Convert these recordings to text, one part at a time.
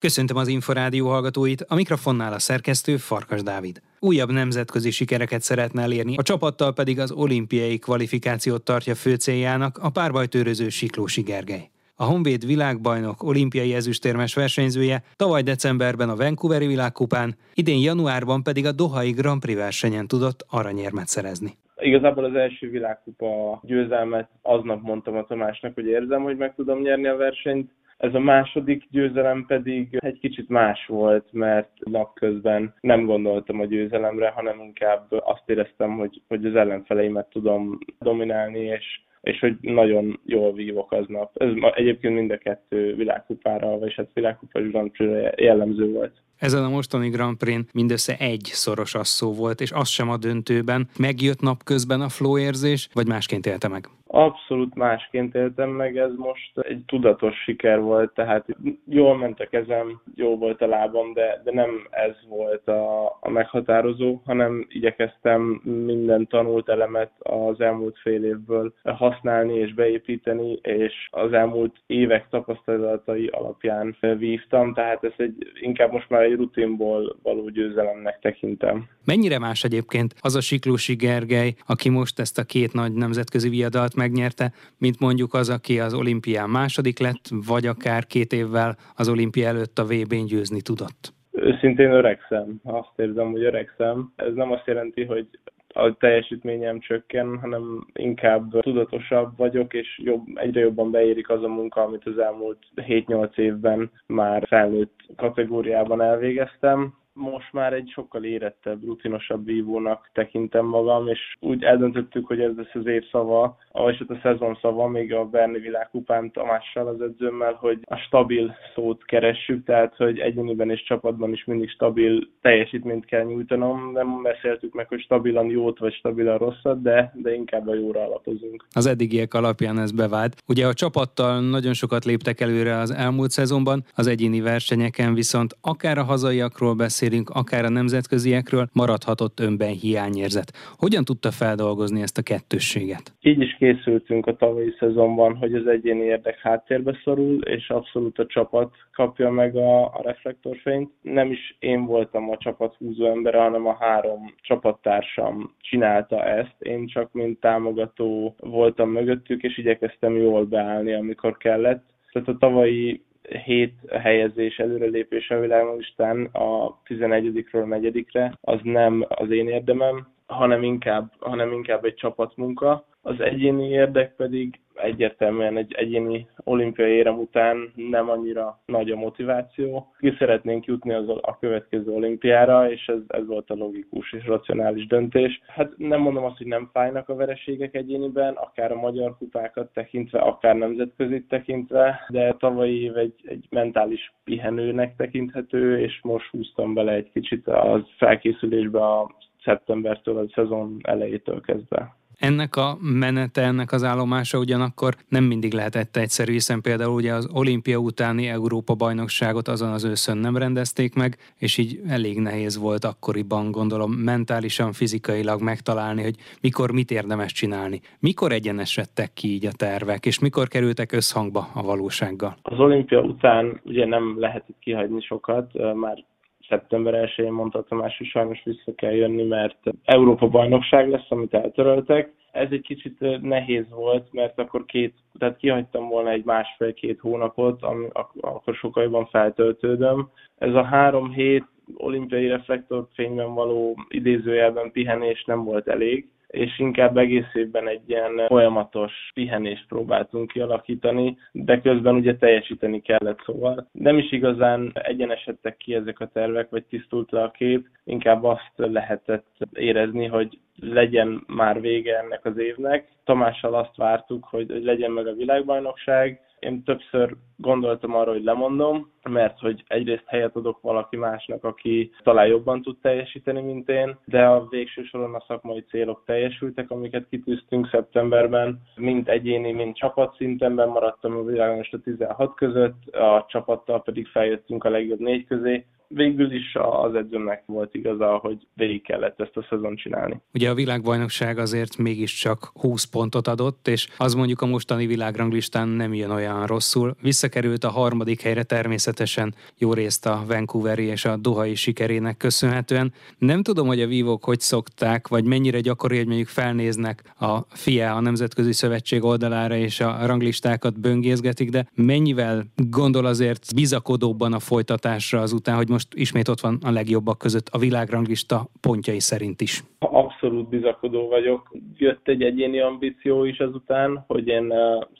Köszöntöm az Inforádió hallgatóit, a mikrofonnál a szerkesztő Farkas Dávid. Újabb nemzetközi sikereket szeretne elérni, a csapattal pedig az olimpiai kvalifikációt tartja fő céljának a párbajtőröző Siklósi Gergely. A Honvéd világbajnok olimpiai ezüstérmes versenyzője tavaly decemberben a Vancouveri világkupán, idén januárban pedig a Dohai Grand Prix versenyen tudott aranyérmet szerezni. Igazából az első világkupa győzelmet aznap mondtam a Tamásnak, hogy érzem, hogy meg tudom nyerni a versenyt, ez a második győzelem pedig egy kicsit más volt, mert napközben nem gondoltam a győzelemre, hanem inkább azt éreztem, hogy, hogy az ellenfeleimet tudom dominálni, és és hogy nagyon jól vívok aznap. Ez egyébként mind a kettő világkupára, vagy hát világkupás Grand Prix jellemző volt. Ezen a mostani Grand Prix mindössze egy szoros asszó volt, és az sem a döntőben. Megjött napközben a flow érzés, vagy másként élte meg? Abszolút másként éltem meg, ez most egy tudatos siker volt, tehát jól ment a kezem, jó volt a lábam, de, de nem ez volt a, a meghatározó, hanem igyekeztem minden tanult elemet az elmúlt fél évből használni és beépíteni, és az elmúlt évek tapasztalatai alapján vívtam, tehát ez egy, inkább most már egy rutinból való győzelemnek tekintem. Mennyire más egyébként az a Siklósi Gergely, aki most ezt a két nagy nemzetközi viadalt megnyerte, mint mondjuk az, aki az olimpián második lett, vagy akár két évvel az olimpia előtt a VB-n győzni tudott? Őszintén öregszem. Azt érzem, hogy öregszem. Ez nem azt jelenti, hogy a teljesítményem csökken, hanem inkább tudatosabb vagyok, és jobb, egyre jobban beérik az a munka, amit az elmúlt 7-8 évben már felnőtt kategóriában elvégeztem most már egy sokkal érettebb, rutinosabb vívónak tekintem magam, és úgy eldöntöttük, hogy ez lesz az év szava, vagy hát a szezon szava, még a Berni világkupán Tamással, az edzőmmel, hogy a stabil szót keressük, tehát hogy egyéniben és csapatban is mindig stabil teljesítményt kell nyújtanom. Nem beszéltük meg, hogy stabilan jót vagy stabilan rosszat, de, de inkább a jóra alapozunk. Az eddigiek alapján ez bevált. Ugye a csapattal nagyon sokat léptek előre az elmúlt szezonban, az egyéni versenyeken viszont akár a hazaiakról beszél, beszélünk, akár a nemzetköziekről, maradhatott önben hiányérzet. Hogyan tudta feldolgozni ezt a kettősséget? Így is készültünk a tavalyi szezonban, hogy az egyéni érdek háttérbe szorul, és abszolút a csapat kapja meg a, a reflektorfényt. Nem is én voltam a csapat húzó embere, hanem a három csapattársam csinálta ezt. Én csak mint támogató voltam mögöttük, és igyekeztem jól beállni, amikor kellett. Tehát a tavalyi hét helyezés előrelépés a világlistán a 11-ről 4 az nem az én érdemem, hanem inkább, hanem inkább egy csapatmunka. Az egyéni érdek pedig egyértelműen egy egyéni olimpiai érem után nem annyira nagy a motiváció. Ki szeretnénk jutni az a következő olimpiára, és ez, ez volt a logikus és racionális döntés. Hát nem mondom azt, hogy nem fájnak a vereségek egyéniben, akár a magyar kupákat tekintve, akár nemzetközi tekintve, de tavalyi év egy, egy mentális pihenőnek tekinthető, és most húztam bele egy kicsit a felkészülésbe a szeptembertől, a szezon elejétől kezdve. Ennek a menete, ennek az állomása ugyanakkor nem mindig lehetett egyszerű, hiszen például ugye az olimpia utáni Európa bajnokságot azon az őszön nem rendezték meg, és így elég nehéz volt akkoriban, gondolom, mentálisan, fizikailag megtalálni, hogy mikor mit érdemes csinálni. Mikor egyenesedtek ki így a tervek, és mikor kerültek összhangba a valósággal? Az olimpia után ugye nem lehetett kihagyni sokat, már szeptember 1-én mondta Tamás, hogy sajnos vissza kell jönni, mert Európa bajnokság lesz, amit eltöröltek. Ez egy kicsit nehéz volt, mert akkor két, tehát kihagytam volna egy másfél-két hónapot, ami, akkor sokkal jobban feltöltődöm. Ez a három hét olimpiai reflektorfényben való idézőjelben pihenés nem volt elég, és inkább egész évben egy ilyen folyamatos pihenést próbáltunk kialakítani, de közben ugye teljesíteni kellett, szóval nem is igazán egyenesedtek ki ezek a tervek, vagy tisztult le a kép, inkább azt lehetett érezni, hogy legyen már vége ennek az évnek. Tamással azt vártuk, hogy legyen meg a világbajnokság, én többször gondoltam arra, hogy lemondom, mert hogy egyrészt helyet adok valaki másnak, aki talán jobban tud teljesíteni, mint én, de a végső soron a szakmai célok teljesültek, amiket kitűztünk szeptemberben, mind egyéni, mind csapat szintenben maradtam a világon a 16 között, a csapattal pedig feljöttünk a legjobb négy közé, végül is az edzőnek volt igaza, hogy végig kellett ezt a szezon csinálni. Ugye a világbajnokság azért mégiscsak 20 pontot adott, és az mondjuk a mostani világranglistán nem jön olyan rosszul. Visszakerült a harmadik helyre természetesen jó részt a Vancouveri és a Dohai sikerének köszönhetően. Nem tudom, hogy a vívók hogy szokták, vagy mennyire gyakori, hogy mondjuk felnéznek a FIA, a Nemzetközi Szövetség oldalára, és a ranglistákat böngészgetik, de mennyivel gondol azért bizakodóbban a folytatásra azután, hogy most ismét ott van a legjobbak között a világranglista pontjai szerint is? Abszolút bizakodó vagyok. Jött egy egyéni ambíció is azután, hogy én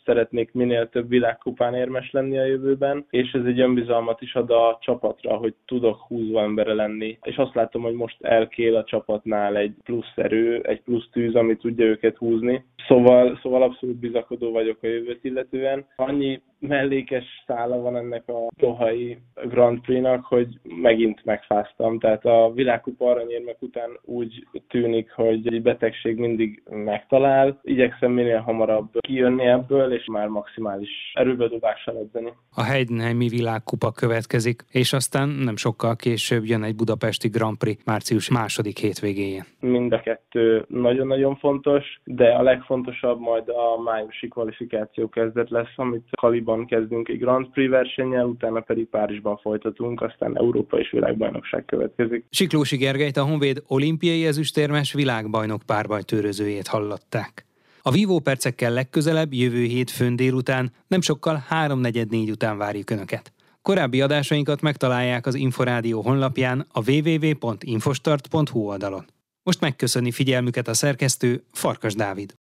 szeretnék minél több világkupán érmes lenni a jövőben, és ez egy önbizalmat is ad a csapatra, hogy tudok húzva embere lenni. És azt látom, hogy most elkél a csapatnál egy plusz erő, egy plusz tűz, ami tudja őket húzni. Szóval, szóval abszolút bizakodó vagyok a jövőt illetően. Annyi mellékes szála van ennek a Dohai Grand Prix-nak, hogy megint megfáztam. Tehát a világkupa aranyérmek után úgy tűnik, hogy egy betegség mindig megtalál. Igyekszem minél hamarabb kijönni ebből, és már maximális erőbedobással edzeni. A Heidenheimi világkupa következik, és aztán nem sokkal később jön egy budapesti Grand Prix március második hétvégéjén. Mind a kettő nagyon-nagyon fontos, de a legfontosabb majd a májusi kvalifikáció kezdet lesz, amit Kaliban kezdünk egy Grand Prix versennyel, utána pedig Párizsban folytatunk, aztán Európa és világbajnokság következik. Siklósi Gergelyt a Honvéd olimpiai ezüstérmes világbajnok párbajtőrözőjét hallották. A vívó percekkel legközelebb jövő hétfőn délután, nem sokkal 3.44 után várjuk Önöket. Korábbi adásainkat megtalálják az Inforádió honlapján a www.infostart.hu oldalon. Most megköszöni figyelmüket a szerkesztő Farkas Dávid.